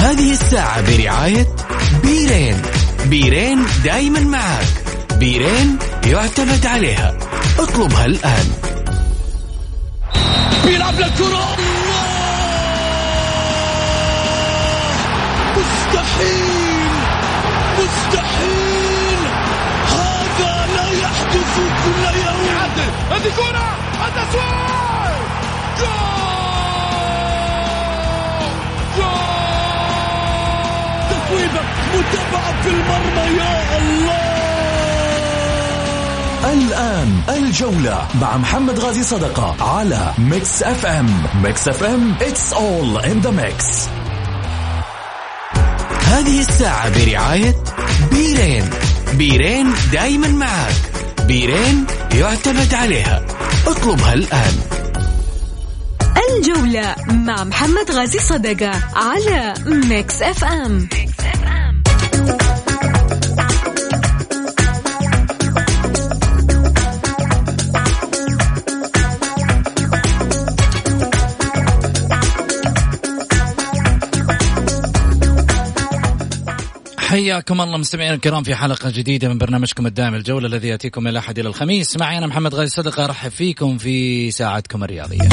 هذه الساعة برعاية بيرين. بيرين دايما معك بيرين يعتمد عليها. اطلبها الآن. بيلعب للكرة. مستحيل! مستحيل! هذا لا يحدث كل يوم. هذه كرة. التسويق تصويبة متابعة في المرمى يا الله! الآن الجولة مع محمد غازي صدقة على Mix FM. Mix FM it's all in the mix. هذه الساعة برعاية بيرين. بيرين دايما معك بيرين يعتمد عليها. اطلبها الآن. الجولة مع محمد غازي صدقة على Mix FM. حياكم الله مستمعينا الكرام في حلقة جديدة من برنامجكم الدائم الجولة الذي يأتيكم من الأحد إلى الخميس. معي أنا محمد غازي صدقة أرحب فيكم في ساعتكم الرياضية.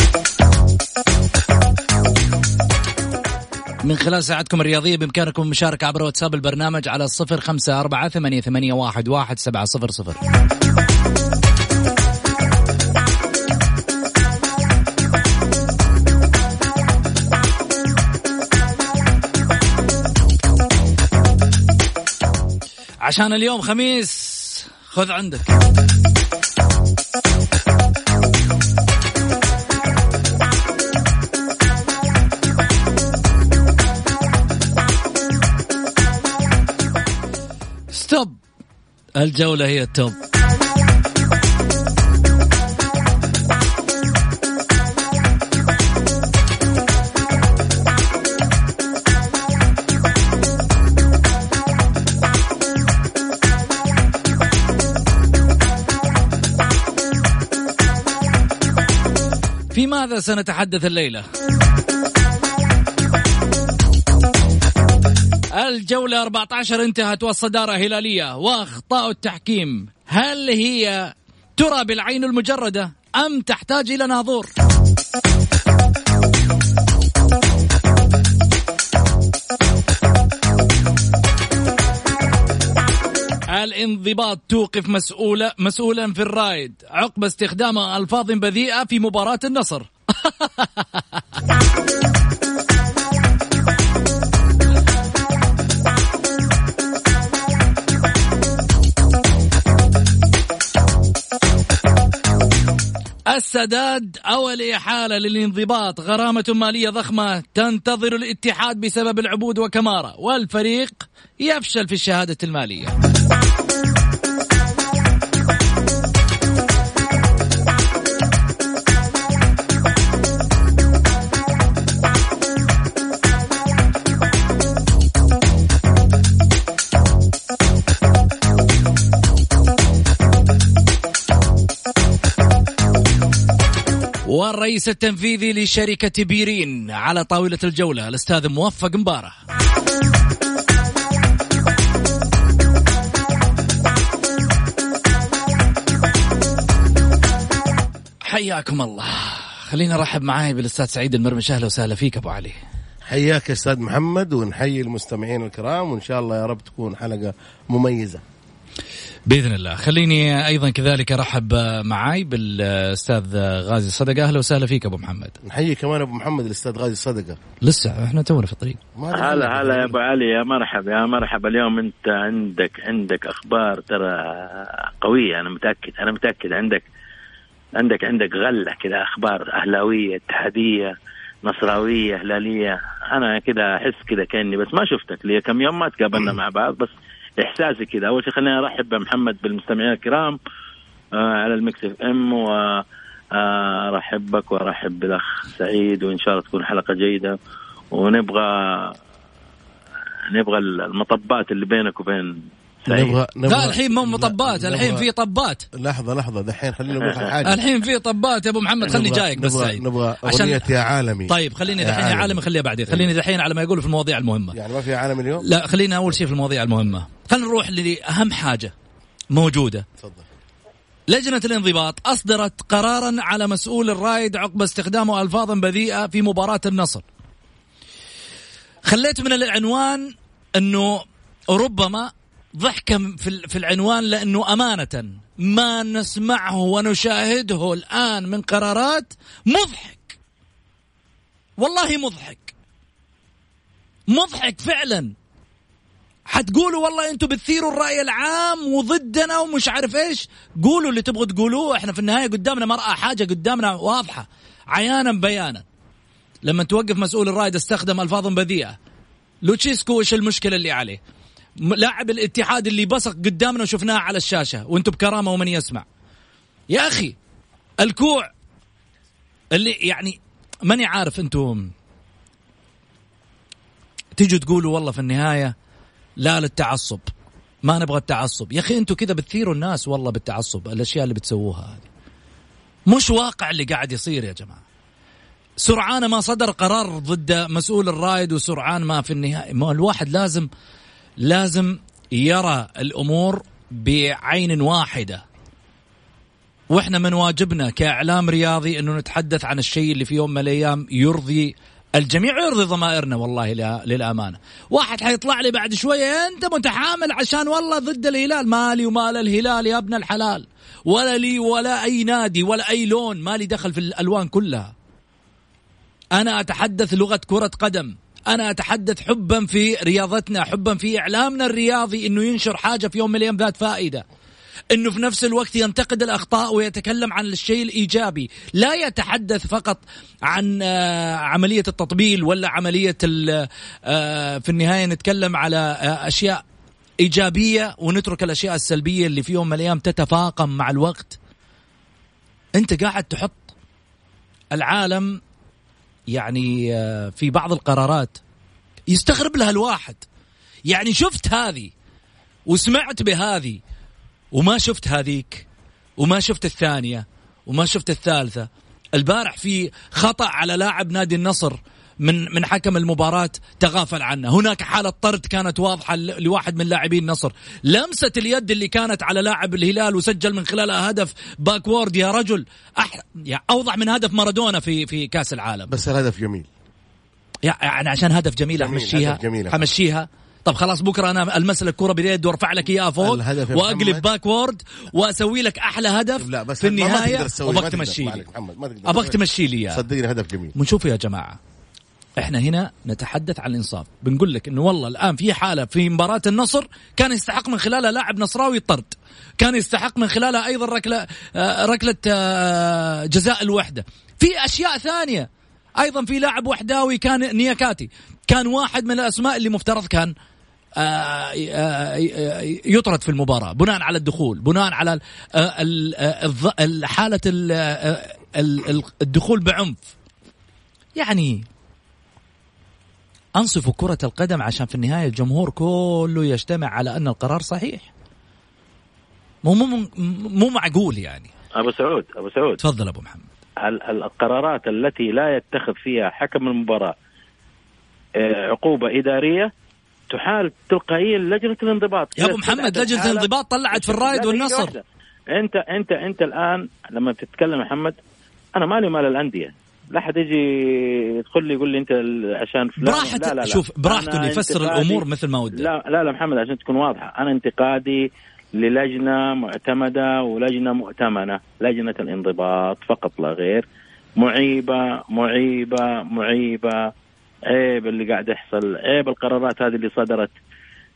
من خلال ساعتكم الرياضية بإمكانكم المشاركة عبر واتساب البرنامج على الصفر خمسة أربعة ثمانية, واحد سبعة صفر صفر. عشان اليوم خميس خذ عندك. ستوب الجولة هي التوب. ماذا سنتحدث الليلة؟ الجولة 14 انتهت والصدارة هلالية وأخطاء التحكيم هل هي ترى بالعين المجردة أم تحتاج إلى ناظور؟ الانضباط توقف مسؤولة مسؤولا في الرايد عقب استخدام ألفاظ بذيئة في مباراة النصر السداد أو الإحالة للانضباط. غرامة مالية ضخمة تنتظر الاتحاد بسبب العبود وكمارة والفريق يفشل في الشهادة المالية. والرئيس التنفيذي لشركة بيرين على طاولة الجولة. الأستاذ موفق مبارة حياكم الله. خلينا نرحب معاي بالأستاذ سعيد المرمش. أهلا وسهلا فيك أبو علي. حياك يا أستاذ محمد ونحيي المستمعين الكرام وإن شاء الله يا رب تكون حلقة مميزة. بإذن الله. خليني أيضا كذلك أرحب معاي بالأستاذ غازي صدقة. أهلا وسهلا فيك أبو محمد. نحيي كمان أبو محمد الأستاذ غازي صدقة. لسه إحنا تونا في الطريق. هلا هلا يا أبو علي. يا مرحبا يا مرحبا. اليوم أنت عندك عندك أخبار ترى قوية أنا متأكد أنا متأكد. عندك عندك عندك غلة كذا أخبار أهلاوية اتحادية نصراوية هلاليه أنا كذا أحس كذا كأني بس ما شفتك. لي كم يوم ما تقابلنا مع بعض بس إحساسي كذا. أول شيء خليني أرحب بمحمد بالمستمعين الكرام آه على ال Mix FM وارحب بك وأرحب بالأخ سعيد وإن شاء الله تكون حلقة جيدة. ونبغى نبغى المطبات اللي بينك وبين نبغى لا نبغى الحين مو مطبات نبغى- الحين في طبات. لحظة لحظة دحين خلينا نقول حاجة. الحين في طبات. يا أبو محمد خليني نبغى- جايك بس نبغى سعيد. نبغى عشان أغنية يا عالمي. طيب خليني دحين يا عالمي. عالمي خليها بعدين خليني دحين على ما يقولوا في المواضيع المهمة. يعني ما في عالم اليوم؟ لا خلينا أول شيء في المواضيع المهمة. خلينا نروح لاهم حاجة موجودة. تفضل. لجنة الانضباط أصدرت قرارا على مسؤول الرايد عقب استخدامه ألفاظ بذيئة في مباراة النصر. خليت من العنوان أنه ربما ال- في العنوان لأنه أمانة ما نسمعه ونشاهده الآن من قرارات مضحك. والله مضحك. مضحك فعلا. حتقولوا والله أنتم بتثيروا الرأي العام وضدنا ومش عارف إيش. قولوا اللي تبغوا تقولوه. إحنا في النهاية قدامنا مرأة حاجة قدامنا واضحة. عيانا بيانا. لما توقف مسؤول الرائد استخدم ألفاظ بذيئة. لوتشيسكو إيش المشكلة اللي عليه؟ لاعب الاتحاد اللي بصق قدامنا وشفناه على الشاشة. وأنتم بكرامة ومن يسمع. يا أخي الكوع اللي يعني ماني عارف أنتم. تيجوا تقولوا والله في النهاية لا للتعصب. ما نبغى التعصب. يا أخي أنتم كذا بتثيروا الناس والله بالتعصب الأشياء اللي بتسووها هذه. مش واقع اللي قاعد يصير يا جماعة. سرعان ما صدر قرار ضد مسؤول الرائد وسرعان ما في النهاية. ما الواحد لازم لازم يرى الأمور بعين واحدة. وإحنا من واجبنا كإعلام رياضي أنه نتحدث عن الشيء اللي في يوم من الأيام يرضي الجميع ويرضي ضمائرنا والله لأ- للأمانة. واحد حيطلع لي بعد شوية أنت متحامل عشان والله ضد الهلال، مالي ومال الهلال يا ابن الحلال. ولا لي ولا أي نادي ولا أي لون، مالي دخل في الألوان كلها. أنا أتحدث لغة كرة قدم. أنا أتحدث حبا في رياضتنا، حبا في إعلامنا الرياضي إنه ينشر حاجة في يوم من الأيام ذات فائدة. إنه في نفس الوقت ينتقد الأخطاء ويتكلم عن الشيء الإيجابي، لا يتحدث فقط عن آه، عملية التطبيل ولا عملية آه، في النهاية نتكلم على آه، أشياء إيجابية ونترك الأشياء السلبية اللي في يوم من الأيام تتفاقم مع الوقت. أنت قاعد تحط العالم يعني في بعض القرارات يستغرب لها الواحد. يعني شفت هذه وسمعت بهذه وما شفت هذيك وما شفت الثانية وما شفت الثالثة. البارح في خطأ على لاعب نادي النصر من من حكم المباراة تغافل عنه. هناك حالة طرد كانت واضحة لواحد من لاعبين النصر. لمسة اليد اللي كانت على لاعب الهلال وسجل من خلالها هدف backward. يا رجل أح... يعني أوضح من هدف مارادونا في في كأس العالم. بس الهدف جميل. يعني عشان هدف جميل جميل، جميل. امشيها طب خلاص بكرة أنا ألمس لك كرة باليد وأرفع لك إياها فوق وأقلب. backward وأسوي لك أحلى هدف لا بس في النهاية تقدر. تمشي لي. أبغاك تمشي لي صدقني هدف جميل. بنشوف يا جماعة إحنا هنا نتحدث عن الإنصاف. بنقول لك إنه والله الآن في حالة في مباراة النصر كان يستحق من خلالها لاعب نصراوي الطرد كان يستحق من خلالها أيضا ركلة آه، ركلة آه، جزاء الوحدة. في أشياء ثانية. أيضا في لاعب وحداوي كان نياكاتي. كان واحد من الأسماء اللي مفترض كان يطرد في المباراة بناء على الدخول بناء على آه، آه، حالة ال- آه، ال- ال- الدخول بعنف. يعني انصفوا كرة القدم عشان في النهاية الجمهور كله يجتمع على أن القرار صحيح. مو مو مو معقول يعني. أبو سعود أبو سعود. تفضل أبو محمد. ال- ال- القرارات التي لا يتخذ فيها حكم المباراة آه، عقوبة إدارية تحال تلقائيا لجنة الانضباط. يا إذا محمد الحالة- الانضباط طلعت في دقيقة والنصر. واحدة. أنت أنت أنت الآن لما تتكلم محمد أنا مالي مال الأندية. لا حد يجي يدخل لي يقول لي أنت عشان فلان. براحته لا لا لا. شوف براحته اللي يفسر الأمور مثل ما وده لا لا لا محمد عشان تكون واضحة. أنا انتقادي للجنة معتمدة ولجنة مؤتمنة. لجنة الانضباط فقط لا غير. معيبة معيبة معيبة. عيب اللي قاعد يحصل عيب القرارات هذه اللي صدرت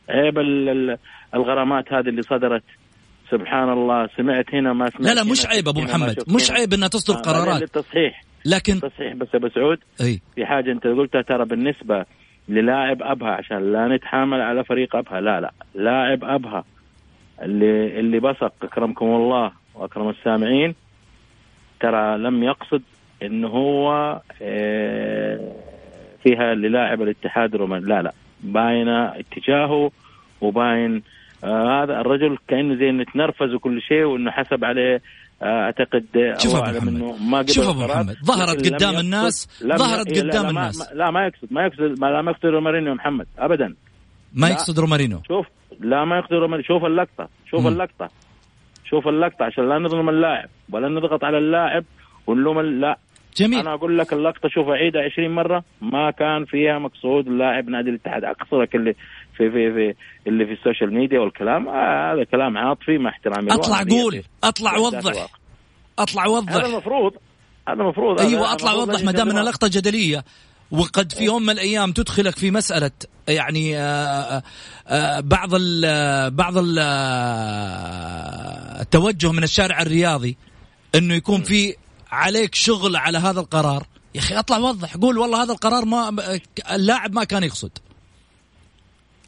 عيب ال- ال- الغرامات هذه اللي صدرت. سبحان الله سمعت هنا ما سمعت لا لا مش عيب ما محمد مش. عيب أنها تصدر آه، قرارات. للتصحيح لكن تصحيح بس أبو سعود أي. في حاجة أنت قلتها ترى بالنسبة للاعب أبها عشان لا نتحامل على فريق أبها لا لا لاعب أبها اللي اللي بصق أكرمكم الله وأكرم السامعين ترى لم يقصد إنه هو آه، فيها للاعب الاتحاد الروماني لا لا باين اتجاهه وباين آه هذا الرجل كانه زي انه تنرفز وكل شيء وإنه حسب عليه آه أعتقد شوف أعلم محمد. ما شوف القرار. محمد. ظهرت قدام الناس. ظهرت لا- قدام لا الناس. لا ما يقصد ما يقصد ما لا ما يقصد رومارينيو محمد ابدا ما. يقصد رومارينو شوف لا ما يقصد رومارينيو شوف اللقطة شوف مم. اللقطة شوف اللقطة عشان لا نظلم اللاعب ولا نضغط على اللاعب ونلوم لا جميل. أنا أقول لك اللقطة شوف اعيدها 20 مرة. ما كان فيها مقصود لاعب نادي الاتحاد. اقصرك اللي في في في اللي في السوشيال ميديا والكلام. آه هذا كلام عاطفي مع احترامي. أطلع قول. أطلع وضح. أطلع هذا وضح المفروض هذا المفروض. هذا أيوه أطلع المفروض وضح ما دام انها. لقطة جدلية. وقد في يوم من الأيام تدخلك في مسألة يعني آه، آه، بعض ال بعض ال التوجه من الشارع الرياضي إنه يكون في عليك شغل على هذا القرار. يا أخي أطلع وضح قول والله هذا القرار ما اللاعب ما كان يقصد.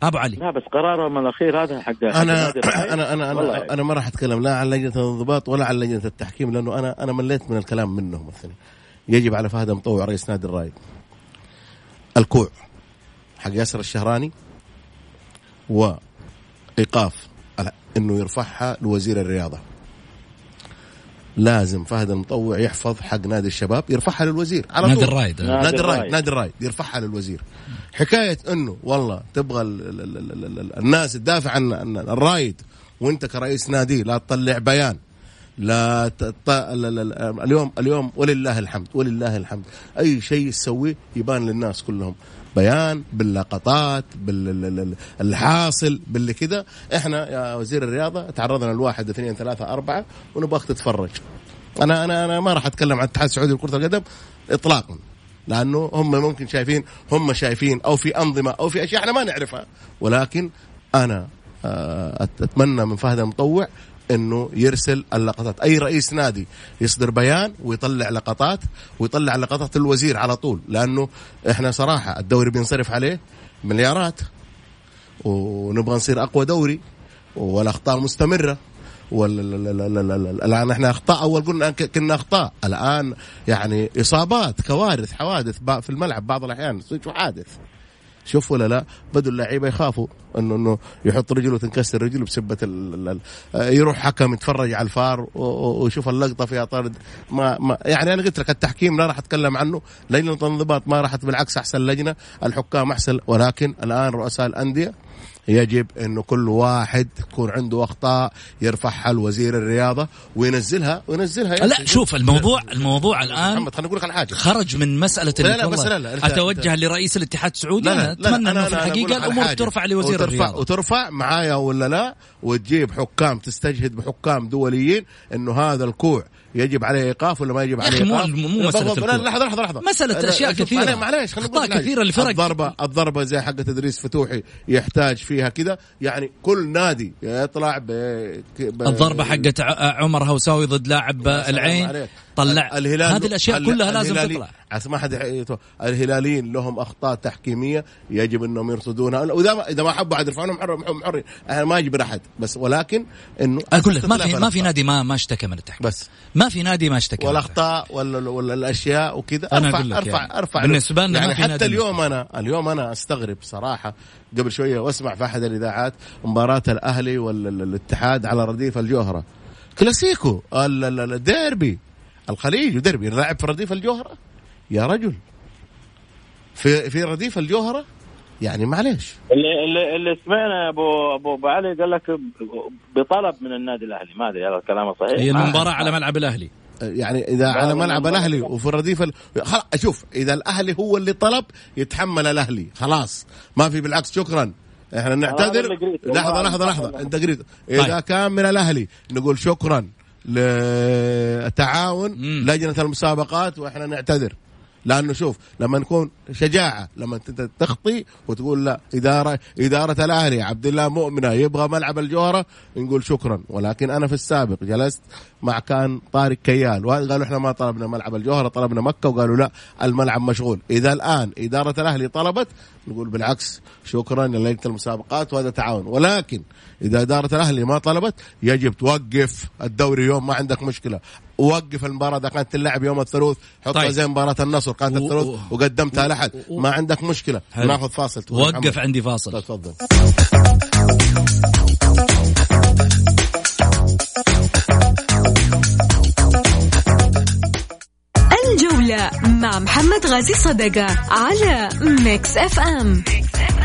أبو علي. لا بس قرارهم الأخير هذا حق أنا. أنا أنا أنا, أنا ما راح أتكلم لا عن لجنة الانضباط ولا عن لجنة التحكيم لأنه أنا أنا مليت من الكلام منهم مثلا. يجب على فهد مطوع رئيس نادي الرايد الكوع حق ياسر الشهراني وإيقاف إنه يرفعها لوزير الرياضة. لازم فهد المطوع يحفظ حق نادي الشباب يرفعها للوزير على نادي. الرايد نادي نادي الرايد. نادي الرايد يرفعها للوزير. حكاية إنه والله تبغى ال ال ال ال ال ال الناس تدافع عن الرايد وأنت كرئيس نادي لا تطلع بيان. لا تط... ال- ال- ال- اليوم اليوم ولله الحمد ولله الحمد. أي شيء تسويه يبان للناس كلهم. بيان باللقطات بالحاصل باللي كذا. إحنا يا وزير الرياضة تعرضنا لواحد اثنين ثلاثة أربعة ونبغاك تتفرج. أنا أنا أنا ما راح أتكلم عن الاتحاد السعودي لكرة القدم اطلاقا لأنه هم ممكن شايفين هم شايفين أو في أنظمة أو في أشياء إحنا ما نعرفها. ولكن أنا آه، أتمنى من فهد المطوع إنه يرسل اللقطات. أي رئيس نادي يصدر بيان ويطلع لقطات ويطلع لقطات الوزير على طول لأنه إحنا صراحة الدوري بينصرف عليه مليارات ونبغى نصير أقوى دوري والأخطاء مستمرة الآن إحنا أخطاء أول قلنا كنا أخطاء الآن يعني إصابات كوارث حوادث في الملعب بعض الأحيان حادث. شوف ولا لا بدوا اللعيبة يخافوا انه إنه يحط رجله تنكسر رجله بسبة يروح حكم يتفرج على الفار ويشوف اللقطة فيها طرد ما, ما يعني أنا قلت لك التحكيم لا راح أتكلم عنه لجنه الانضباط ما راحت بالعكس أحسن لجنة الحكام أحسن ولكن الآن رؤساء الأندية يجب انه كل واحد تكون عنده أخطاء يرفعها لوزير الرياضة وينزلها وينزلها. يا لا. شوف الموضوع الموضوع الآن محمد خليني أقول لك على حاجة. خرج من مسألة لا، لا، بس والله لا، لا، أتوجه لرئيس الاتحاد السعودي؟ أنا أتمنى أنه في أقول الحقيقة لك على الأمور حاجة. ترفع لوزير وترفع الرياضة. وترفع معايا ولا لا وتجيب حكام تستجهد بحكام دوليين إنه هذا الكوع يجب عليه إيقاف ولا ما يجب عليه مو- إيقاف مو مسألة بالضبط. الكوع. لا، لحظة لحظة لحظه أشياء شوف، كثيرة. معليش- معليش خلينا أخطاء نقول كثيرة لفرق. الضربه الضربة زي حقه تدريس فتوحي يحتاج فيها كذا يعني كل نادي يطلع ب... ب... الضربة حقت عمر هوساوي ضد لاعب العين. طلع. الهلال هذه الأشياء ال- كلها لازم تطلع. ما حد الهلاليين لهم أخطاء تحكيمية يجب إنهم يرصدونها. وإذا ما إذا ما حبوا عاد يرفعونهم حر حر حر أنا ما اجبر أحد. بس ولكن إنه أقول لك ما في ما في. نادي ما ما اشتكى من التحكيم. بس. ما في نادي ما اشتكى. والاخطاء ولا ولا الأشياء وكذا. أنا ارفع أقول لك ارفع يعني. أرفع. بالنسبة لنا يعني حتى اليوم أنا اليوم أنا أستغرب صراحة. قبل شوية واسمع في أحد الإذاعات مباراة الأهلي والاتحاد على رديف الجوهرة. كلاسيكو ال- ال- الديربي. الخليج وديربي نلعب في رديف الجوهرة. يا رجل. في في رديف الجوهرة؟ يعني معليش. اللي اللي, اللي سمعنا أبو أبو أبو علي قال لك بطلب من النادي الأهلي. ما أدري هذا كلامه صحيح؟ هي المباراة على ملعب الأهلي. يعني إذا على ملعب. الأهلي وفي الرديف ال... خلاص شوف إذا الأهلي هو اللي طلب يتحمل الأهلي. خلاص. ما في بالعكس شكرا. إحنا نعتذر. اللي قريته. لحظة لحظة لحظة. أنت قريت. إذا طيب. كان من الأهلي نقول شكرا. للتعاون. لجنة المسابقات وإحنا نعتذر لأنه شوف لما نكون شجاعة لما تخطي وتقول لا إدارة إدارة الأهلي عبد الله مؤمنة يبغى ملعب الجوهرة نقول شكرا. ولكن أنا في السابق جلست مع كان طارق كيال وقالوا إحنا ما طلبنا ملعب الجوهرة طلبنا مكة وقالوا لا الملعب مشغول. إذا الآن إدارة الأهلي طلبت نقول بالعكس شكرا للجنه المسابقات وهذا تعاون. ولكن إذا إدارة الأهلي ما طلبت يجب توقف الدوري يوم ما عندك مشكلة. وقف المباراة إذا كانت تلعب يوم الثلاث حطها طيب. زي مباراة النصر كانت الثلاث وقدمتها لحد ما عندك مشكلة حلو. ناخذ فاصل وقف عندي فاصل تفضل الجولة مع محمد غازي صدقة على ميكس اف ام, ميكس أف أم.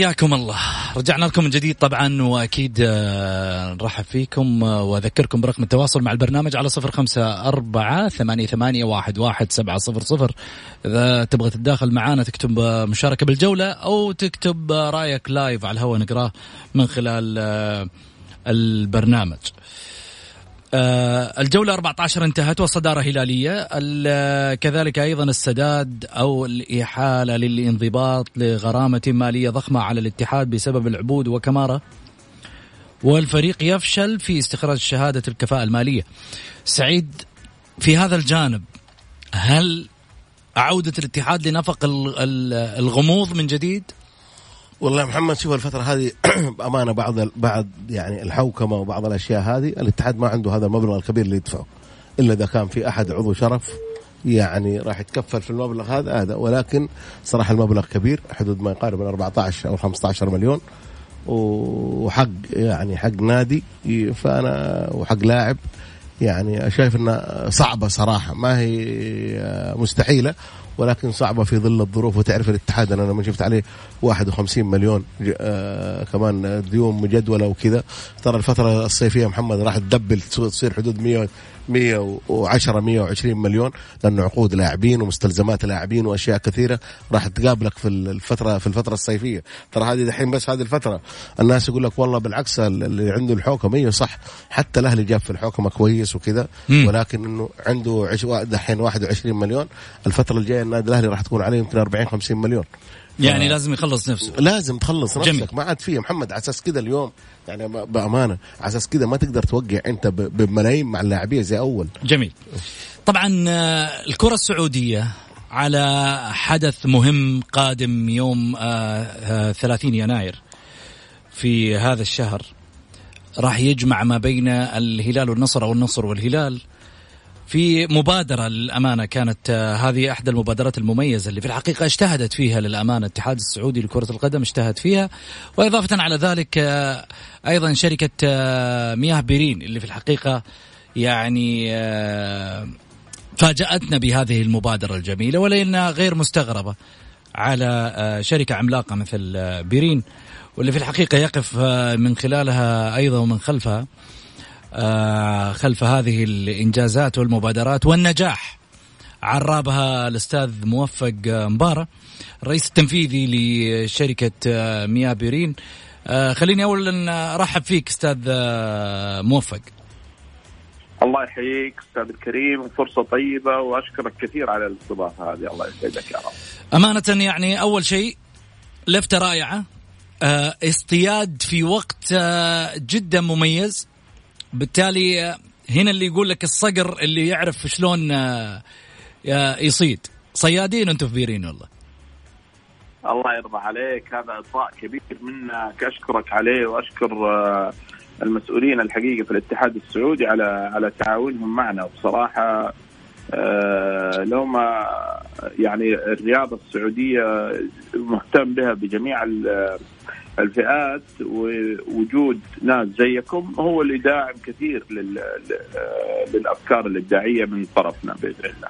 حياكم الله. رجعنا لكم من جديد طبعا وأكيد آه، نرحب فيكم آه، وأذكركم برقم التواصل مع البرنامج على صفر خمسة أربعة ثمانية, ثمانية واحد, واحد سبعة صفر صفر. إذا تبغى تتداخل معنا تكتب آه، مشاركة بالجولة أو تكتب رأيك لايف على الهواء نقرأه من خلال البرنامج. الجولة 14 انتهت والصدارة هلالية. كذلك أيضا السداد أو الإحالة للانضباط لغرامة مالية ضخمة على الاتحاد بسبب العبود وكمارة. والفريق يفشل في استخراج شهادة الكفاءة المالية. سعيد في هذا الجانب هل عودة الاتحاد لنفق الغموض من جديد؟ والله محمد شوف الفترة هذه بأمانة بعض بعض يعني الحوكمة وبعض الأشياء هذه الاتحاد ما عنده هذا المبلغ الكبير اللي يدفعه. إلا إذا كان في أحد عضو شرف يعني راح يتكفل في المبلغ هذا هذا. ولكن صراحة المبلغ كبير حدود ما يقارب من 14 أو 15 مليون. وحق يعني حق نادي فأنا وحق لاعب يعني شايف إنها صعبة صراحة ما هي مستحيلة. ولكن صعبة في ظل الظروف. وتعرف الاتحاد أنا لما شفت عليه 51 مليون آه كمان ديون مجدوله وكذا ترى الفترة الصيفية محمد راح تدبل تصير حدود 100 110 120 مليون لأنه عقود لاعبين ومستلزمات لاعبين وأشياء كثيرة راح تقابلك في الفترة في الفترة الصيفية. ترى هذه دحين بس هذه الفترة الناس يقول لك والله بالعكس اللي عنده الحوكمة أيوه صح حتى الأهلي جاب في الحوكمة كويس وكذا ولكن إنه عنده دحين 21 مليون. الفترة الجاية النادي الأهلي راح تكون عليه يمكن 40 50 مليون. يعني لازم يخلص نفسه. لازم تخلص نفسك جميل. ما عاد فيه. محمد على أساس كذا اليوم يعني بأمانة. على أساس كذا ما تقدر توقع أنت بملايين مع اللاعبيه زي أول. جميل. طبعا آه، الكرة السعودية على حدث مهم قادم يوم 30 آه، آه، يناير في هذا الشهر راح يجمع ما بين الهلال والنصر أو النصر والهلال. في مبادرة للأمانة كانت آه، هذه أحدى المبادرات المميزة اللي في الحقيقة اجتهدت فيها للأمانة. الاتحاد السعودي لكرة القدم اجتهد فيها. وإضافة على ذلك آه، أيضا شركة آه، مياه بيرين اللي في الحقيقة يعني فاجأتنا بهذه المبادرة الجميلة ولأنها غير مستغربة على شركة عملاقة مثل بيرين. واللي في الحقيقة يقف من خلالها أيضا ومن خلفها خلف هذه الإنجازات والمبادرات والنجاح. عرابها الأستاذ موفق مبارة الرئيس التنفيذي لشركة آه، مياه بيرين. آه، خليني اولا أرحب فيك أستاذ موفق. الله يحييك أستاذ الكريم فرصة طيبة وأشكرك كثير على الاستضافه هذه. الله يسعدك يا رب. أمانة يعني أول شيء لفته رائعة. اصطياد في وقت جدا مميز. بالتالي هنا اللي يقول لك الصقر اللي يعرف شلون آه، يصيد. صيادين أنتم في بيرين والله. الله يرضى عليك. هذا اطراء كبير منك. أشكرك عليه وأشكر آه، المسؤولين الحقيقة في الاتحاد السعودي على على تعاونهم معنا. وبصراحة آه، لو ما يعني الرياضة السعودية مهتم بها بجميع الفئات ووجود ناس زيكم هو اللي داعم كثير للأفكار الإبداعية من طرفنا بإذن الله.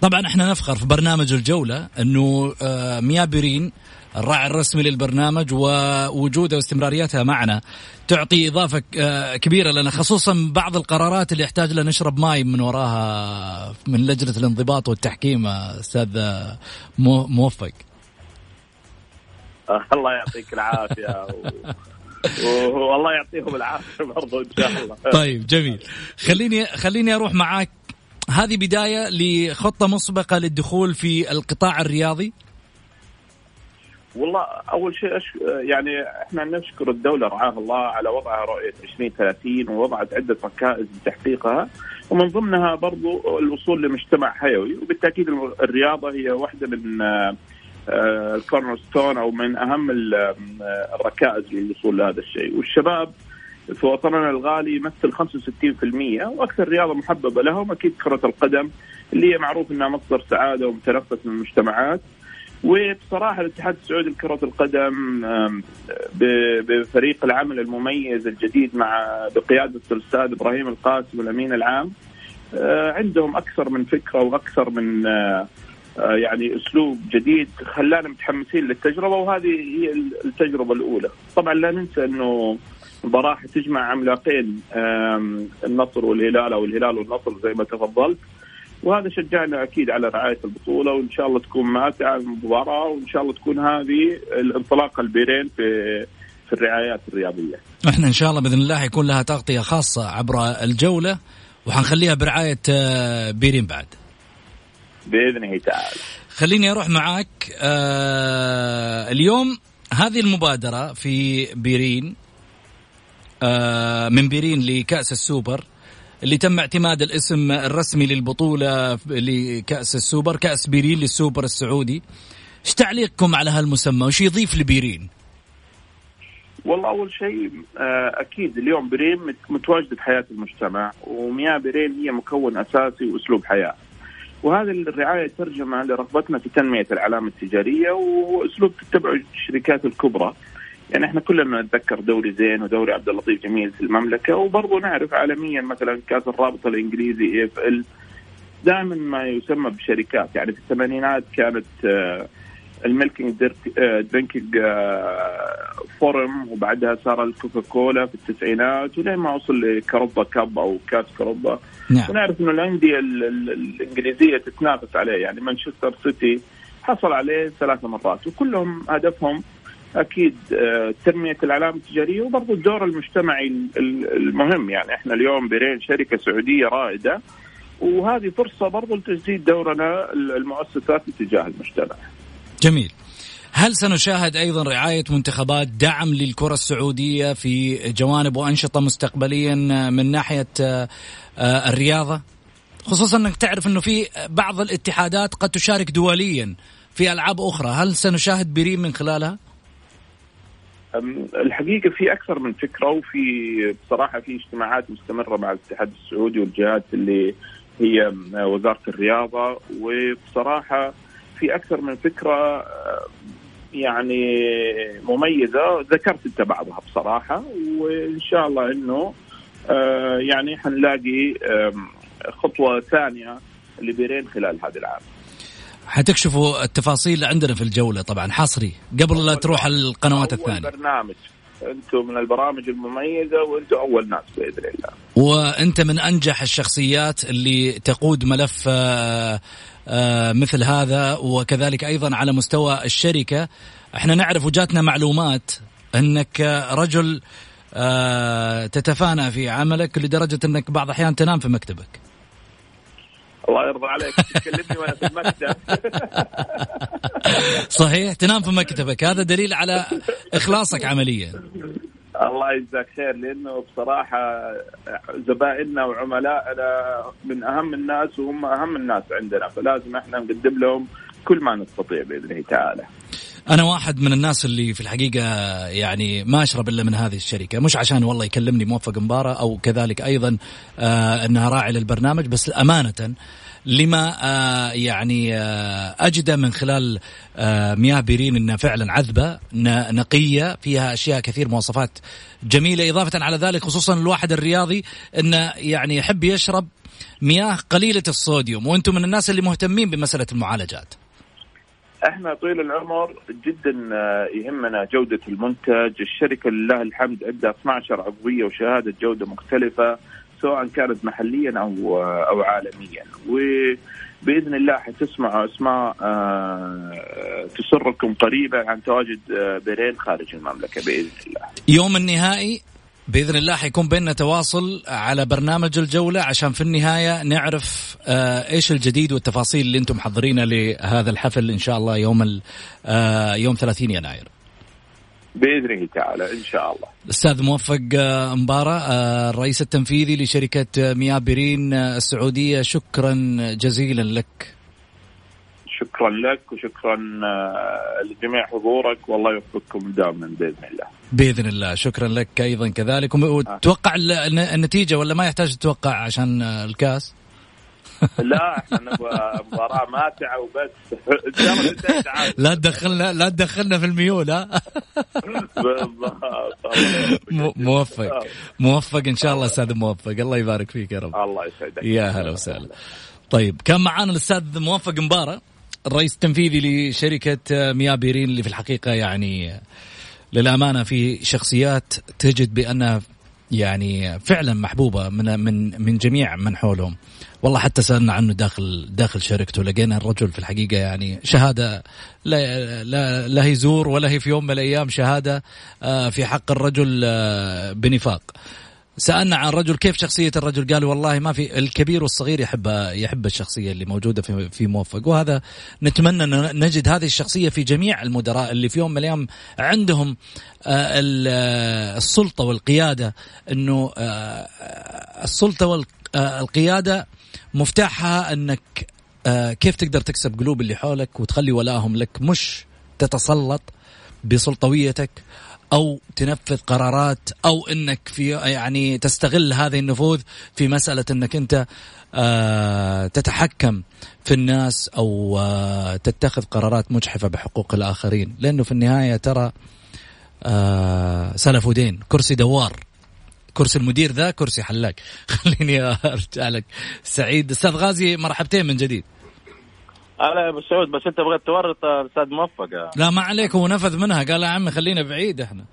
طبعا إحنا نفخر في برنامج الجولة إنه آه، مياه بيرين الراعي الرسمي للبرنامج ووجوده واستمراريتها معنا تعطي إضافة آه، كبيرة لنا خصوصا بعض القرارات اللي يحتاج لنا نشرب ماي من وراها من لجنة الانضباط والتحكيم أستاذ موفق. الله يعطيك العافية. و... والله يعطيهم العافية برضو إن شاء الله. طيب جميل. خليني خليني أروح معاك. هذه بداية لخطة مسبقة للدخول في القطاع الرياضي؟ والله أول شيء أش... يعني إحنا نشكر الدولة رعاها الله على وضعها رؤية 2030 ووضعت عدة ركائز لتحقيقها. ومن ضمنها برضو الوصول لمجتمع حيوي. وبالتأكيد الرياضة هي واحدة من الكورنر ستون أو من أهم الركائز للوصول لهذا الشيء. والشباب في وطننا الغالي يمثل 65% وأكثر رياضة محببة لهم أكيد كرة القدم اللي هي معروف إنها مصدر سعادة ومتنفس من المجتمعات. وبصراحة الاتحاد السعودي لكرة القدم بفريق العمل المميز الجديد مع بقيادة الأستاذ إبراهيم القاسم الامين العام آه، عندهم أكثر من فكرة وأكثر من آه، آه، يعني أسلوب جديد خلانا متحمسين للتجربة وهذه هي التجربة الأولى، طبعا لا ننسى إنه مباراه تجمع عملاقين النصر والهلال أو الهلال والنصر زي ما تفضلت وهذا شجعنا أكيد على رعاية البطولة وإن شاء الله تكون ماتعه المباراه وإن شاء الله تكون هذه الانطلاقه البيرين في في الرعايات الرياضية. إحنا إن شاء الله بإذن الله حيكون لها تغطية خاصة عبر الجولة وحنخليها برعاية آه، بيرين بعد. باذنه تعالى. خليني أروح معاك آه اليوم هذه المبادرة في بيرين آه من بيرين لكأس السوبر اللي تم اعتماد الاسم الرسمي للبطولة لكأس السوبر كأس بيرين للسوبر السعودي. إيش تعليقكم على هالمسمى؟ وش يضيف لبيرين؟ والله أول شيء آه، أكيد اليوم بيرين متواجدة في حياه المجتمع ومياه بيرين هي مكون أساسي وأسلوب حياة. وهذه الرعاية ترجمة لرغبتنا في تنمية العلامه التجارية وأسلوب تتبعه الشركات الكبرى. يعني إحنا كلنا نتذكر دوري زين ودوري عبد اللطيف جميل في المملكة وبرضه نعرف عالميا مثلا كأس الرابطة الإنجليزي إي إف إل. دائما ما يسمى بشركات. يعني في الثمانينات كانت آه، ال milking drinking form وبعدها صار الكوكا كولا في التسعينات ولين ما وصل ل Carabao Cup أو كاس Carabao نعم. ونعرف إنه الأندية الإنجليزية تتنافس عليه يعني مانشستر سيتي حصل عليه ثلاث مرات وكلهم هدفهم أكيد آه، تنمية العلامه التجارية وبرضه الدور المجتمعي المهم يعني إحنا اليوم بيرين شركة سعودية رائدة وهذه فرصة برضه لتجديد دورنا المؤسسات تجاه المجتمع. جميل. هل سنشاهد أيضا رعاية منتخبات دعم للكرة السعودية في جوانب وأنشطة مستقبليا من ناحية آه، الرياضة؟ خصوصا إنك تعرف إنه في بعض الاتحادات قد تشارك دوليا في ألعاب أخرى، هل سنشاهد بريم من خلالها؟ الحقيقة في أكثر من فكرة وفي بصراحة في اجتماعات مستمرة مع الاتحاد السعودي والجهات اللي هي وزارة الرياضة وبصراحة في أكثر من فكرة يعني مميزة ذكرت انت بعضها بصراحة وإن شاء الله إنه آه، يعني حنلاقي خطوة ثانية لبيرين خلال هذا العام. حتكشفوا التفاصيل عندنا في الجولة طبعا. حصري قبل لا تروح القنوات الثانية. برنامج. أنتم من البرامج المميزة وأنتم أول ناس بإذن الله. وأنت من أنجح الشخصيات اللي تقود ملف آه، مثل هذا وكذلك أيضا على مستوى الشركة. إحنا نعرف وجاتنا معلومات إنك رجل آه، تتفانى في عملك لدرجة إنك بعض الأحيان تنام في مكتبك. الله يرضى عليك. تكلمني وأنا في المكتب. صحيح تنام في مكتبك. هذا دليل على إخلاصك عمليا. الله يجزاك خير لأنه بصراحة زبائننا وعملائنا من أهم الناس وهم أهم الناس عندنا فلازم إحنا نقدم لهم كل ما نستطيع باذن تعالى. أنا واحد من الناس اللي في الحقيقة يعني ما أشرب إلا من هذه الشركة مش عشان والله يكلمني موفق مباراة أو كذلك أيضا آه أنها راعي للبرنامج بس أمانة لما آه يعني آه اجده من خلال آه مياه بيرين إنها فعلا عذبة نقية فيها أشياء كثير مواصفات جميلة. إضافة على ذلك خصوصا الواحد الرياضي انه يعني يحب يشرب مياه قليلة الصوديوم. وأنتم من الناس اللي مهتمين بمسألة المعالجات. إحنا طويل العمر جدا يهمنا جودة المنتج، الشركة لله الحمد عندها 12 عضوية وشهادة جودة مختلفة. سواء كانت محليا أو آه، أو عالميا وبإذن الله حتسمعوا أسماء آه، تسركم قريبا عن تواجد بيرين خارج المملكة بإذن الله. يوم النهائي بإذن الله حيكون بيننا تواصل على برنامج الجولة عشان في النهاية نعرف آه إيش الجديد والتفاصيل اللي أنتم محضرينها لهذا الحفل إن شاء الله يوم آه يوم 30 يناير. باذنه تعالى إن شاء الله. الاستاذ موفق آه، مبارة آه، الرئيس التنفيذي لشركة مياه آه، السعودية. شكرا جزيلا لك. شكرا لك وشكرا لجميع حضورك. والله يوفقكم دائما بإذن الله. بإذن الله. شكرا لك أيضا كذلك. وتوقع النتيجة ولا ما يحتاج تتوقع عشان الكاس؟ لا إحنا نبغى مباراة ماتعة وبس. لا تدخلنا لا تدخلنا في الميول ها؟ موفق. موفق إن شاء الله أستاذ موفق. الله يبارك فيك يا رب. الله يسعدك. يا هلا وسهلا. طيب كان معانا الأستاذ موفق مبارك الرئيس التنفيذي لشركة مياه بيرين اللي في الحقيقة يعني للأمانة في شخصيات تجد بأنها يعني فعلا محبوبة من من من جميع من حولهم. والله حتى سألنا عنه داخل داخل شركته لقينا الرجل في الحقيقة يعني شهادة لا لا, لا هي زور ولا هي في يوم من الأيام شهادة آه، في حق الرجل آه، بنفاق. سألنا عن الرجل كيف شخصية الرجل قال والله ما في الكبير والصغير يحب يحب الشخصية اللي موجودة في في موفق. وهذا نتمنى أن نجد هذه الشخصية في جميع المدراء اللي في يوم من الأيام عندهم آه، السلطة والقيادة إنه السلطة والقياده مفتاحها انك آه كيف تقدر تكسب قلوب اللي حولك وتخلي ولاهم لك مش تتسلط بسلطويتك أو تنفذ قرارات أو إنك في يعني تستغل هذه النفوذ في مسألة إنك أنت آه تتحكم في الناس أو آه تتخذ قرارات مجحفة بحقوق الآخرين. لأنه في النهاية ترى سلف ودين كرسي دوار. كرسي المدير ذا كرسي حلاق. خليني أرجع لك. سعيد أستاذ غازي مرحبتين من جديد. هلا يا أبو سعود بس أنت بغيت تورط أستاذ موفق. لا ما عليك هو نفذ منها. قال يا عمي خلينا بعيد إحنا.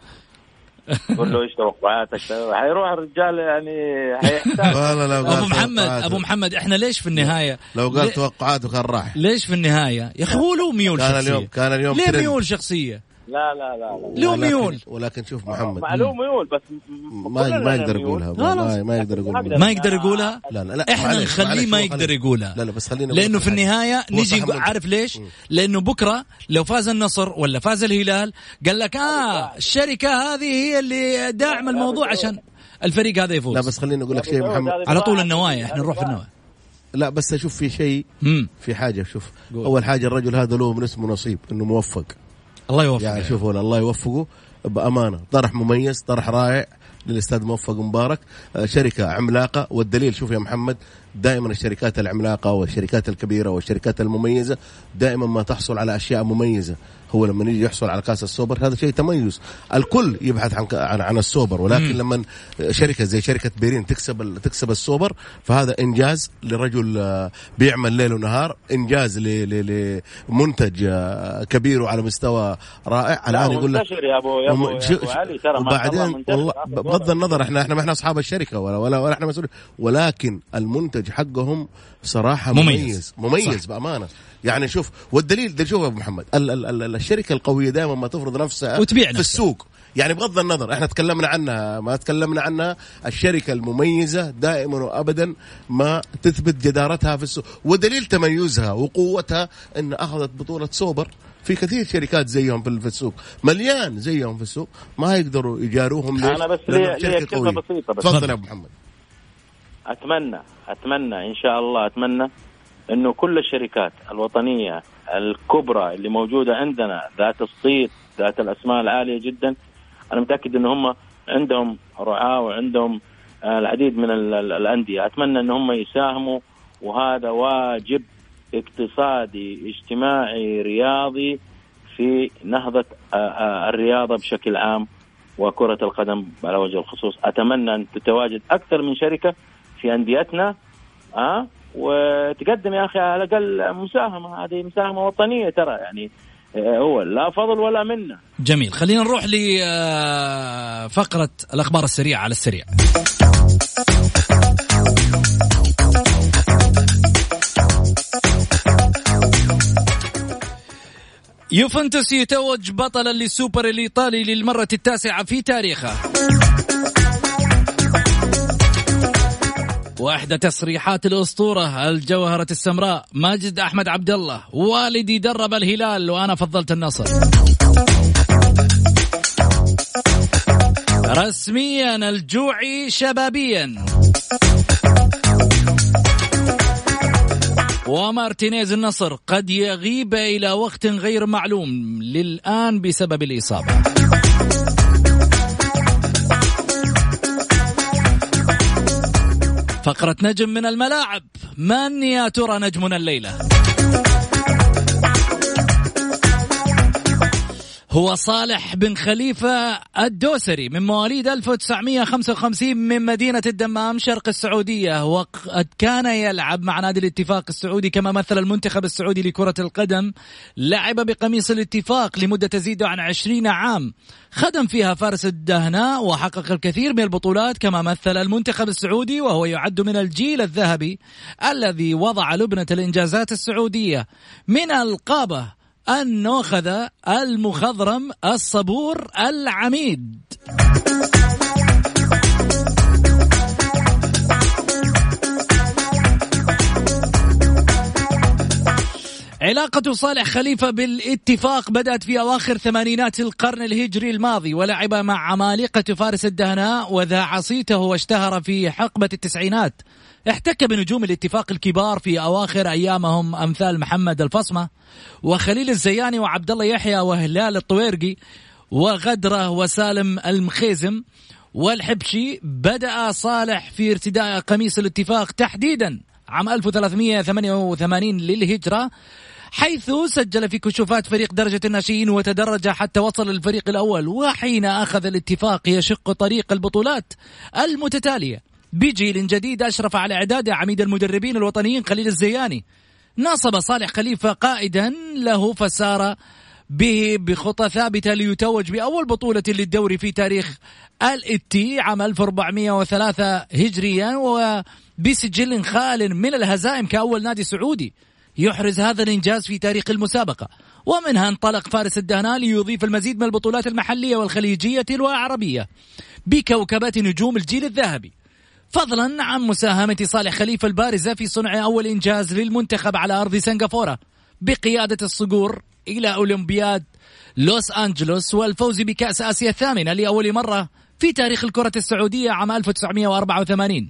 قول له إيش توقعاتك؟ حيروح الرجال يعني حيحتاج. أبو محمد أبو محمد إحنا ليش في النهاية؟ لو قال توقعاته كان راح. ليش في النهاية؟ يا أخي هو له ميول كان شخصية. اليوم كان اليوم ليه ميول شخصية؟ لا لا لا له ميول. ولكن شوف محمد له ميول بس ما ما يقدر يقولها ما, ما يقدر يقولها. ما يقدر يقولها؟ لا لا, لا. إحنا نخليه ما يقدر يقولها. لا لا بس خلينا لأنه في النهاية نجي عارف ليش؟ لأنه بكرة لو فاز النصر ولا فاز الهلال قال لك آه الشركة هذه هي اللي داعم الموضوع عشان الفريق هذا يفوز. لا بس خليني أقول لك شيء محمد. على طول النوايا إحنا نروح في النوايا. لا بس أشوف في شيء في حاجة شوف. أول حاجة الرجل هذا له من اسمه نصيب إنه موفق. الله يوفقه يعني شوفوا الله يوفقه. بأمانة. طرح مميز طرح رائع للأستاذ موفق مبارك آه، شركة عملاقة. والدليل شوف يا محمد دائما الشركات العملاقة والشركات الكبيرة والشركات المميزة دائما ما تحصل على أشياء مميزة. هو لما يجي يحصل على كاس السوبر هذا شيء تميز. الكل يبحث عن عن, عن السوبر. ولكن مم. لما شركة زي شركة بيرين تكسب تكسب السوبر فهذا إنجاز لرجل آه، بيعمل ليل ونهار. إنجاز لمنتج آه، كبير وعلى مستوى رائع. الآن يقول لك يا ابو يا أبو علي ترى وبعدين والله بغض النظر إحنا إحنا ما إحنا اصحاب الشركة ولا ولا, ولا إحنا مسؤولين. ولكن المنتج حقهم صراحة مميز. مميز, مميز بأمانة. يعني شوف والدليل ده شوف يا أبو محمد ال ال ال الشركة القوية دائما ما تفرض نفسها وتبيع في السوق. يعني بغض النظر إحنا تكلمنا عنها ما تكلمنا عنها الشركة المميزة دائما وابدا ما تثبت جدارتها في السوق. ودليل تميزها وقوتها إن أخذت بطولة سوبر. في كثير شركات زيهم في السوق مليان زيهم في السوق ما يقدروا يجاروهم ليش؟ أنا بس لي كلمه بسيطة بس. تفضل يا أبو محمد. أتمنى أتمنى إن شاء الله أتمنى إنه كل الشركات الوطنية الكبرى اللي موجودة عندنا ذات الصيت ذات الأسماء العالية جدا أنا متأكد إن هم عندهم رعاة وعندهم آه، العديد من الأندية. أتمنى إن هم يساهموا وهذا واجب اقتصادي اجتماعي رياضي في نهضة آه، آه، الرياضة بشكل عام وكرة القدم على وجه الخصوص. أتمنى أن تتواجد أكثر من شركة في أنديتنا آه وتقدم يا أخي على الأقل مساهمة. هذه مساهمة وطنية ترى يعني آه، هو لا فضل ولا منا جميل. خلينا نروح لفقره آه، الأخبار السريعة على السريع. يوفنتوس يتوج بطلا للسوبر الإيطالي للمرة التاسعة في تاريخه. واحدى تصريحات الأسطورة الجوهرة السمراء ماجد أحمد عبد الله والدي درب الهلال وأنا فضلت النصر. رسميا الجوعي شبابيا. ومارتينيز النصر قد يغيب إلى وقت غير معلوم للآن بسبب الإصابة. فقرة نجم من الملاعب. من يا ترى نجمنا الليلة؟ هو صالح بن خليفة الدوسري من مواليد 1955 من مدينة الدمام شرق السعودية. وقد كان يلعب مع نادي الاتفاق السعودي كما مثل المنتخب السعودي لكرة القدم. لعب بقميص الاتفاق لمدة تزيد عن 20 عام. خدم فيها فارس الدهناء وحقق الكثير من البطولات كما مثل المنتخب السعودي وهو يعد من الجيل الذهبي الذي وضع لبنة الإنجازات السعودية. من ألقابة النوخذة المخضرم الصبور العميد. علاقة صالح خليفة بالاتفاق بدأت في أواخر ثمانينات القرن الهجري الماضي ولعب مع عمالقة فارس الدهناء وذاع صيته واشتهر في حقبة التسعينات. احتك بنجوم الاتفاق الكبار في أواخر أيامهم أمثال محمد الفصمة وخليل الزياني وعبد الله يحيى وهلال الطويرقي وغدرة وسالم المخيزم والحبشي بدأ صالح في ارتداء قميص الاتفاق تحديدا عام 1388 للهجرة حيث سجل في كشوفات فريق درجة الناشئين وتدرج حتى وصل للفريق الأول وحين أخذ الاتفاق يشق طريق البطولات المتتالية. بجيل جديد أشرف على إعداد عميد المدربين الوطنيين خليل الزياني. ناصب صالح خليفة قائدا له فسار به بخطى ثابتة ليتوج بأول بطولة للدوري في تاريخ الإتي عام 1403 هجريا وبسجل خال من الهزائم كأول نادي سعودي يحرز هذا الإنجاز في تاريخ المسابقة. ومنها انطلق فارس الدهنا ليضيف المزيد من البطولات المحلية والخليجية والعربية بكوكبة نجوم الجيل الذهبي. فضلا عن مساهمة صالح خليفة البارزة في صنع أول إنجاز للمنتخب على أرض سنغافورة بقيادة الصقور إلى أولمبياد لوس أنجلوس والفوز بكأس آسيا الثامنة لأول مرة في تاريخ الكرة السعودية عام 1984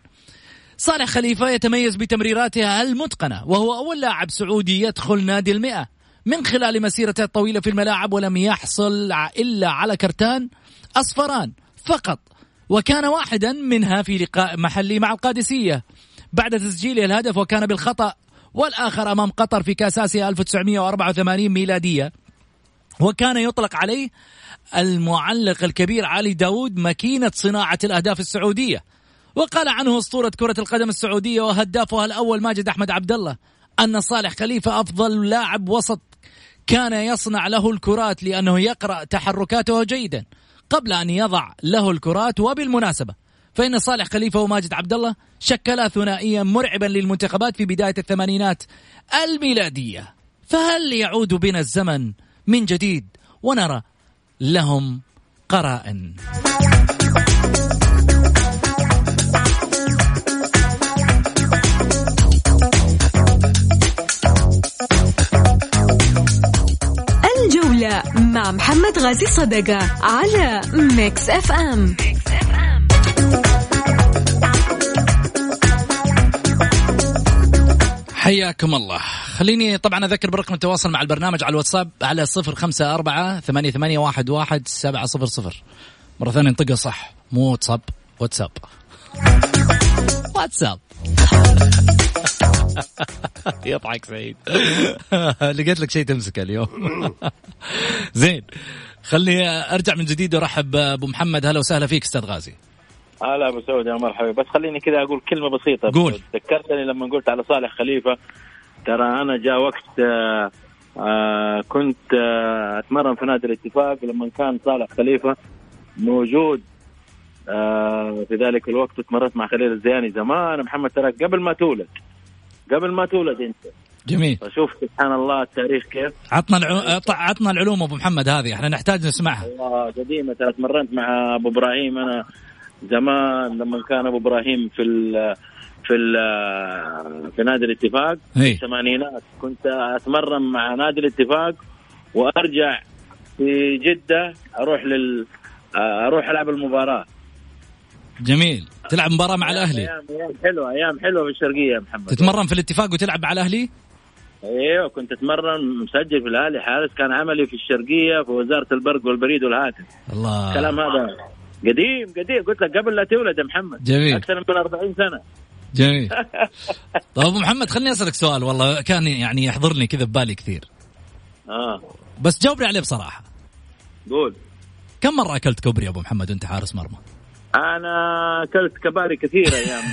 صالح خليفة يتميز بتمريراتها المتقنة وهو أول لاعب سعودي يدخل نادي المئة. من خلال مسيرته الطويلة في الملاعب ولم يحصل إلا على كرتان أصفران فقط. وكان واحدا منها في لقاء محلي مع القادسية. بعد تسجيله الهدف وكان بالخطأ والآخر أمام قطر في كأس آسيا 1984 ميلادية. وكان يطلق عليه المعلق الكبير علي داود ماكينة صناعة الأهداف السعودية. وقال عنه أسطورة كرة القدم السعودية وهدافها الأول ماجد أحمد عبد الله أن صالح خليفة أفضل لاعب وسط كان يصنع له الكرات لأنه يقرأ تحركاته جيدا. قبل أن يضع له الكرات وبالمناسبة فإن صالح خليفة وماجد عبد الله شكلا ثنائيا مرعبا للمنتخبات في بداية الثمانينات الميلادية. فهل يعود بنا الزمن من جديد ونرى لهم قرائن؟ الجولة مع محمد غازي صدقة على Mix FM حياكم الله. خليني طبعا أذكر برقم التواصل مع البرنامج على الواتساب على صفر خمسة أربعة ثمانية, ثمانية واحد, واحد سبعة صفر صفر. مرة ثانية انطقها صح. مو واتساب واتساب. واتساب. يضحك سعيد. لقيت لك شيء تمسكه اليوم. زين خلني أرجع من جديد وأرحب بأبو محمد. هلا وسهلا فيك أستاذ غازي. هلا أبو سعود يا مرحبا. بس خليني كذا أقول كلمة بسيطة. قول. ذكرتني لما قلت على صالح خليفة ترى أنا جاء وقت آه آه كنت آه أتمرن في نادي الاتفاق. لما كان صالح خليفة موجود آه في ذلك الوقت تمرنت مع خليل الزياني زمان. محمد ترى قبل ما تولد قبل ما تولد انت. جميل. فشوف سبحان الله التاريخ كيف. عطنا العلوم عطنا العلوم أبو محمد هذه إحنا نحتاج نسمعها. والله قديمة. ترى تمرنت مع أبو إبراهيم أنا زمان لما كان أبو إبراهيم في ال في ال في نادي الاتفاق. في هي. الثمانينات. كنت أتمرن مع نادي الاتفاق وأرجع في جدة أروح لل أروح ألعب المباراة. جميل. تلعب مباراة مع الأهلي. أيام أيام حلوة أيام حلوة في الشرقية يا محمد. تتمرن في الاتفاق وتلعب مع الأهلي؟ أيوه كنت أتمرن مسجل في الأهلي حارس كان عملي في الشرقية في وزارة البرق والبريد والهاتف. الله. الكلام هذا قديم قديم. قلت لك قبل لا تولد يا محمد. جميل. أكثر من 40 سنة. جميل. طيب أبو محمد خليني أسألك سؤال والله كان يعني يحضرني كذا ببالي كثير. آه. بس جاوبني عليه بصراحة. قول. كم مرة أكلت كوبري يا أبو محمد وأنت حارس مرمى؟ أنا أكلت كباري كثيرة أيام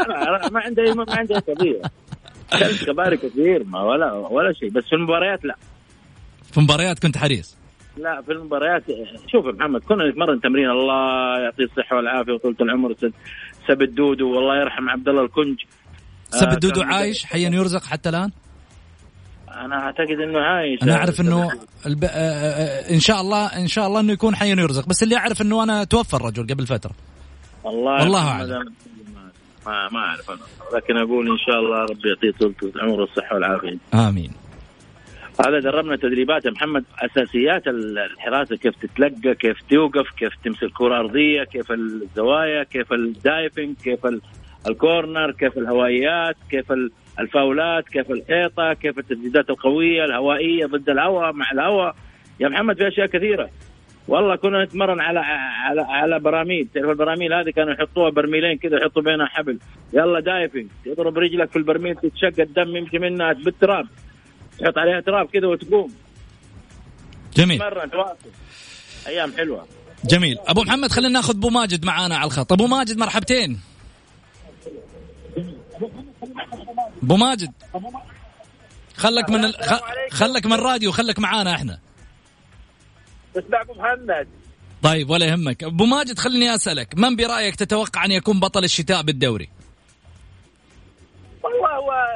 أنا ما عندي ما عندي قضيه أكلت كباري كثير ما ولا ولا شيء. بس في المباريات لا. في مباريات كنت حريص؟ لا في المباريات شوف محمد كنا نتمرن تمرين الله يعطيه الصحة والعافية وطولة العمر سب الدودو والله يرحم عبد الله الكنج. سب آه، الدودو عايش حيا يرزق حتى الآن؟ أنا أعتقد إنه عايش أنا أعرف إنه الب... آه، آه، إن شاء الله إن شاء الله إنه يكون حيا يرزق. بس اللي أعرف إنه أنا توفى الرجل قبل فترة. والله والله. أنا ما ما أعرف أنا. لكن أقول إن شاء الله ربي يعطيه طولة العمر والصحة والعافية. آمين. هذا دربنا تدريبات يا محمد أساسيات الحراسة كيف تتلقى كيف توقف كيف تمسك كرة أرضية كيف الزوايا كيف الدايفنج كيف ال- ال corner كيف الهوائيات كيف ال- الفاولات كيف الحيطة كيف التسديدات القوية الهوائية ضد الهواء مع الهواء يا محمد في أشياء كثيرة. والله كنا نتمرن على على على براميل. تعرف البراميل هذه كانوا يحطوها برميلين كذا يحطوا بينها حبل. يلا diving. تضرب رجلك في البرميل تتشق الدم يمشي منها بالتراب. تحط عليها تراب كذا وتقوم. جميل. تمرن تواصل. أيام حلوة. جميل. أبو محمد خلينا ناخذ أبو ماجد معانا على الخط. أبو ماجد مرحبتين. أبو ماجد خلك من ال... خلك من الراديو خلك معانا إحنا. تسمع أبو محمد. طيب ولا يهمك. أبو ماجد خليني أسألك من برأيك تتوقع أن يكون بطل الشتاء بالدوري؟ والله هو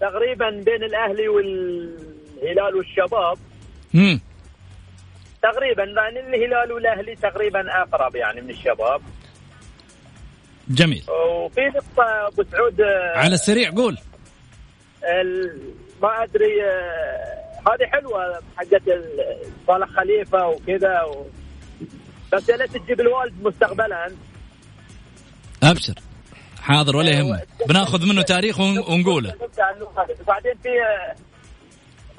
تقريبا بين الأهلي والهلال والشباب. امم تقريبا لأن الهلال والأهلي تقريبا أقرب يعني من الشباب. جميل. وفي نقطة أبو سعود آه، على السريع قول. ال- ما أدري آه، هذه حلوة حقت ال- صالح خليفة وكذا و... بس يا ليت تجيب الوالد مستقبلا. أبشر. حاضر ولا يهمك. بناخذ منه تاريخ ون- ونقوله. وبعدين في آه،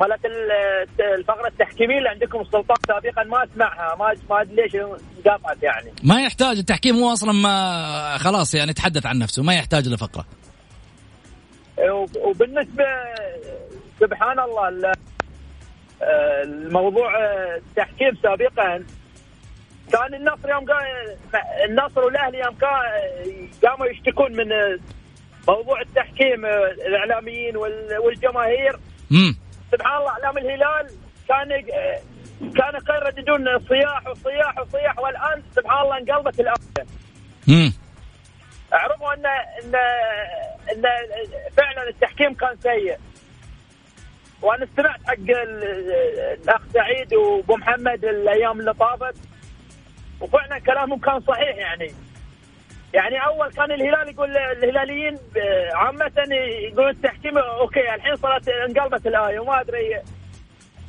مالت ال- الفقره التحكيمية اللي عندكم السلطان سابقا ما أسمعها. ما ما أدري ليش انقطعت يعني. ما يحتاج التحكيم هو أصلا ما خلاص يعني تحدث عن نفسه ما يحتاج لفقره وب- وبالنسبة سبحان الله ال- الموضوع التحكيم سابقا كان النصر يوم النصر والأهلي يوم قاموا يشتكون من موضوع التحكيم الإعلاميين وال- والجماهير. سبحان الله أعلام الهلال. كان كانوا يرددون صياح وصياح وصياح والآن سبحان الله انقلبت الامر امم عرفوا ان ان أن فعلا التحكيم كان سيء. وأنا استمعت حق ال- الأخ سعيد وأبو محمد الأيام اللي طافت وفعلا كلامهم كان صحيح يعني. يعني أول كان الهلال يقول الهلاليين آه، عامة يقولون التحكيم أوكي الحين صارت انقلبت الآية وما أدري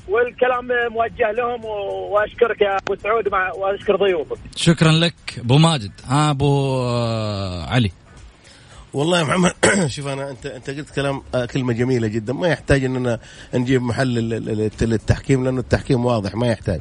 والكلام موجه لهم وأشكرك يا أبو سعود مع وأشكر ضيوفك. شكرا لك أبو ماجد. ها أبو آه، علي. والله يا محمد شوف أنا انت أنت قلت كلام آه، كلمة جميلة جدا. ما يحتاج اننا نجيب محل ال- ال- ال- للتحكيم لأنه التحكيم واضح ما يحتاج.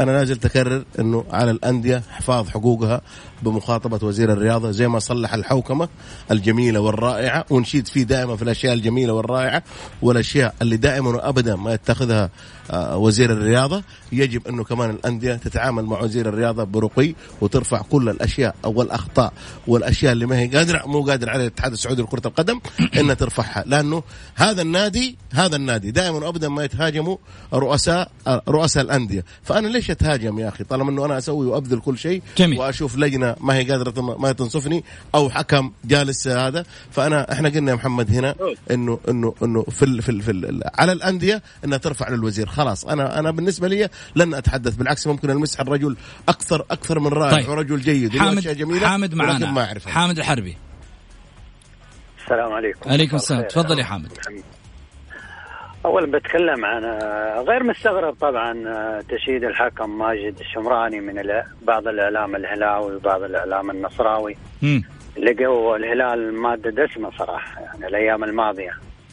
أنا لازلت أكرر إنه على الأندية حفاظ حقوقها بمخاطبة وزير الرياضة زي ما صلح الحوكمة الجميلة والرائعة ونشيد فيه دائما في الأشياء الجميلة والرائعة والأشياء اللي دائما وابدا ما يتخذها آه، وزير الرياضة. يجب أنه كمان الأندية تتعامل مع وزير الرياضة برقي وترفع كل الأشياء أو الأخطاء والأشياء اللي ما هي قادرة مو قادر عليها الاتحاد السعودي لكرة القدم انها ترفعها. لأنه هذا النادي هذا النادي دائما وابدا ما يتهاجموا رؤساء رؤساء الأندية. فأنا ليش أتهاجم يا أخي؟ طالما إنه أنا أسوي وأبذل كل شيء جميل. وأشوف لجنة ما هي قادرة ما تنصفني أو حكم جالس هذا. فأنا إحنا قلنا يا محمد هنا إنه إنه إنه في ال في, ال في ال على الأندية إنها ترفع للوزير. خلاص أنا أنا بالنسبة لي لن أتحدث بالعكس ممكن المسح الرجل أكثر أكثر من رائع طيب. ورجل جيد. حامد جميلة حامد معانا ما اعرف حامد الحربي. السلام عليكم. عليكم السلام. تفضل يا حامد. اولا بتكلم عن آه، غير مستغرب طبعا آه، تشييد الحكم ماجد الشمراني من ال- بعض الإعلام الهلاوي وبعض الإعلام النصراوي. لقوا الهلال مادة دسمة صراحة يعني الأيام الماضية.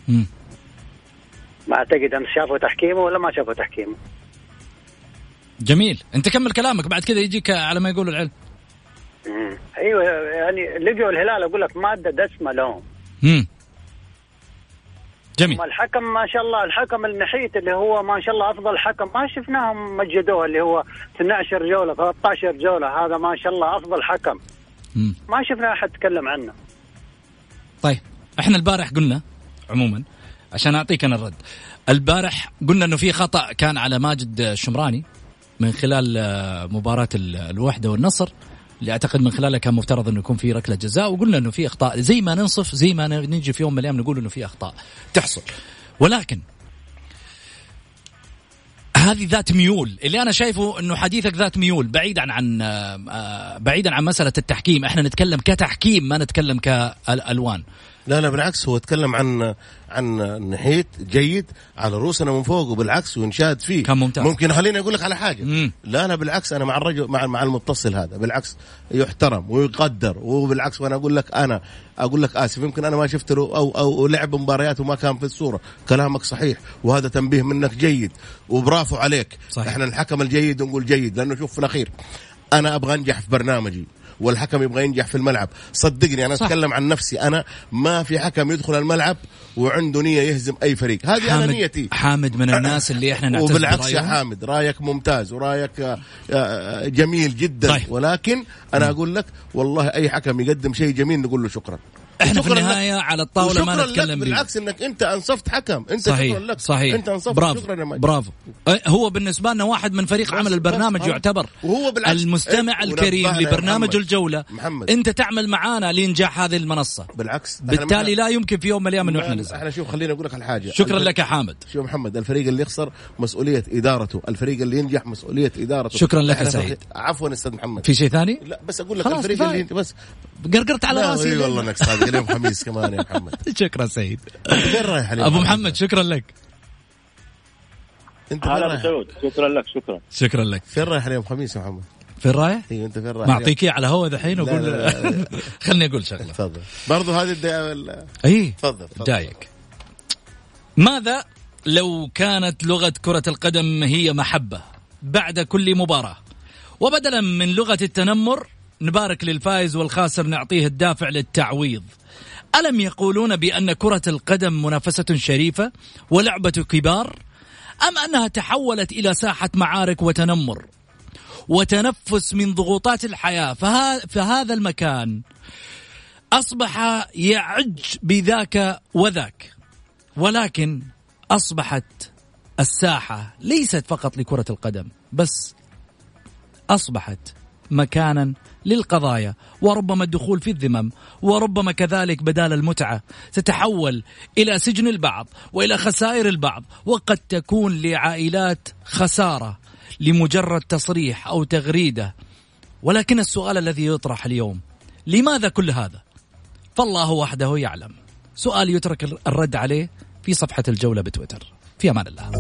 امم ما أعتقد امس شافوا تحكيمه ولا ما شافوا تحكيمه. جميل. انت كمل كلامك بعد كذا يجيك على ما يقول العلم. مم. أيوه يعني لقوا الهلال أقول لك مادة دسمة لهم امم جميل. الحكم ما شاء الله الحكم المحيط اللي هو ما شاء الله أفضل حكم ما شفناهم مجدوه اللي هو 12 جولة 13 جولة هذا ما شاء الله أفضل حكم. مم. ما شفنا أحد تكلم عنه. طيب إحنا البارح قلنا عموما عشان أعطيك أنا الرد. البارح قلنا إنه في خطأ كان على ماجد الشمراني من خلال آه، مباراة ال- الوحدة والنصر اللي أعتقد من خلالها كان مفترض إنه يكون في ركلة جزاء وقلنا إنه في أخطاء. زي ما ننصف زي ما نجي في يوم من الأيام نقول إنه في أخطاء تحصل. ولكن هذه ذات ميول. اللي أنا شايفه إنه حديثك ذات ميول بعيدا عن آه، آه، بعيدا عن مسألة التحكيم. إحنا نتكلم كتحكيم ما نتكلم كألوان. لا لا بالعكس هو تكلم عن عن نحيت جيد على رؤوسنا من فوق وبالعكس وينشاد فيه كان ممتاز. ممكن خليني أقول لك على حاجة مم. لا لا بالعكس أنا مع الرجل مع مع المتصل هذا بالعكس يحترم ويقدر وبالعكس وأنا أقول لك أنا أقول لك آسف يمكن أنا ما شفت له أو أو لعب مباريات وما كان في الصورة كلامك صحيح وهذا تنبيه منك جيد وبرافو عليك صحيح. إحنا الحكم الجيد نقول جيد لأنه شوف في الأخير أنا أبغى أنجح في برنامجي والحكم يبغى ينجح في الملعب. صدقني أنا صح. أتكلم عن نفسي. أنا ما في حكم يدخل الملعب وعنده نية يهزم أي فريق. هذه أنا نيتي. حامد من الناس اللي إحنا نعتز وبالعكس يا. حامد رأيك ممتاز ورأيك آه، آه، جميل جدا. طيب. ولكن أنا أقول لك والله أي حكم يقدم شيء جميل نقول له شكرا. إحنا في وشكراً لك. النهاية على الطاولة ما نتكلم لك بيه بالعكس إنك أنت أنصفت حكم. أنت شكرا صحيح لك. صحيح. أنت أنصفت. برافو شكرا يا ماجد. برافو. أه، هو بالنسبة لنا واحد من فريق عمل البرنامج بس- آه. يعتبر وهو بالعكس. المستمع إيه، الكريم لبرنامج محمد. الجولة. محمد. أنت تعمل معانا لإنجاح هذه المنصة. بالعكس. بالتالي لا يمكن في يوم من الأيام انه إحنا نزعل. إحنا شوف خليني أقول لك على حاجة شكرا لك يا حامد. شوف محمد الفريق اللي يخسر مسؤولية إدارته. الفريق اللي ينجح مسؤولية إدارته. شكراً لك يا سعيد. عفوا أستاذ محمد. في شيء ثاني؟ لا بس أقول لك الفريق. اللي انت بس. قرقرت على راسي. والله إنك صادق. اليوم خميس كمان يا محمد. شكرا سيد فين رايح اليوم أبو محمد شكرا لك. أنت فين رايح؟ سعود شكرا لك شكرا. شكرا لك. فين رايح اليوم خميس يا محمد؟ فين رايح؟ أيوه أنت فين رايح؟ معطيك إياه على هوا دحين وأقول. خلني أقول شغلة. تفضل. برضو هذه الدقيقة ولا- اي تفضل. دايك ماذا لو كانت لغة كرة القدم هي محبة بعد كل مباراة؟ وبدلا من لغة التنمر نبارك للفائز والخاسر نعطيه الدافع للتعويض. ألم يقولون بأن كرة القدم منافسة شريفة ولعبة كبار؟ أم أنها تحولت إلى ساحة معارك وتنمر وتنفس من ضغوطات الحياة؟ فهذا المكان أصبح يعج بذاك وذاك ولكن أصبحت الساحة ليست فقط لكرة القدم بس أصبحت مكانا للقضايا وربما الدخول في الذمم وربما كذلك بدال المتعة تتحول إلى سجن البعض وإلى خسائر البعض وقد تكون لعائلات خسارة لمجرد تصريح أو تغريدة. ولكن السؤال الذي يطرح اليوم لماذا كل هذا؟ فالله وحده يعلم. سؤال يترك الرد عليه في صفحة الجولة بتويتر. في أمان الله.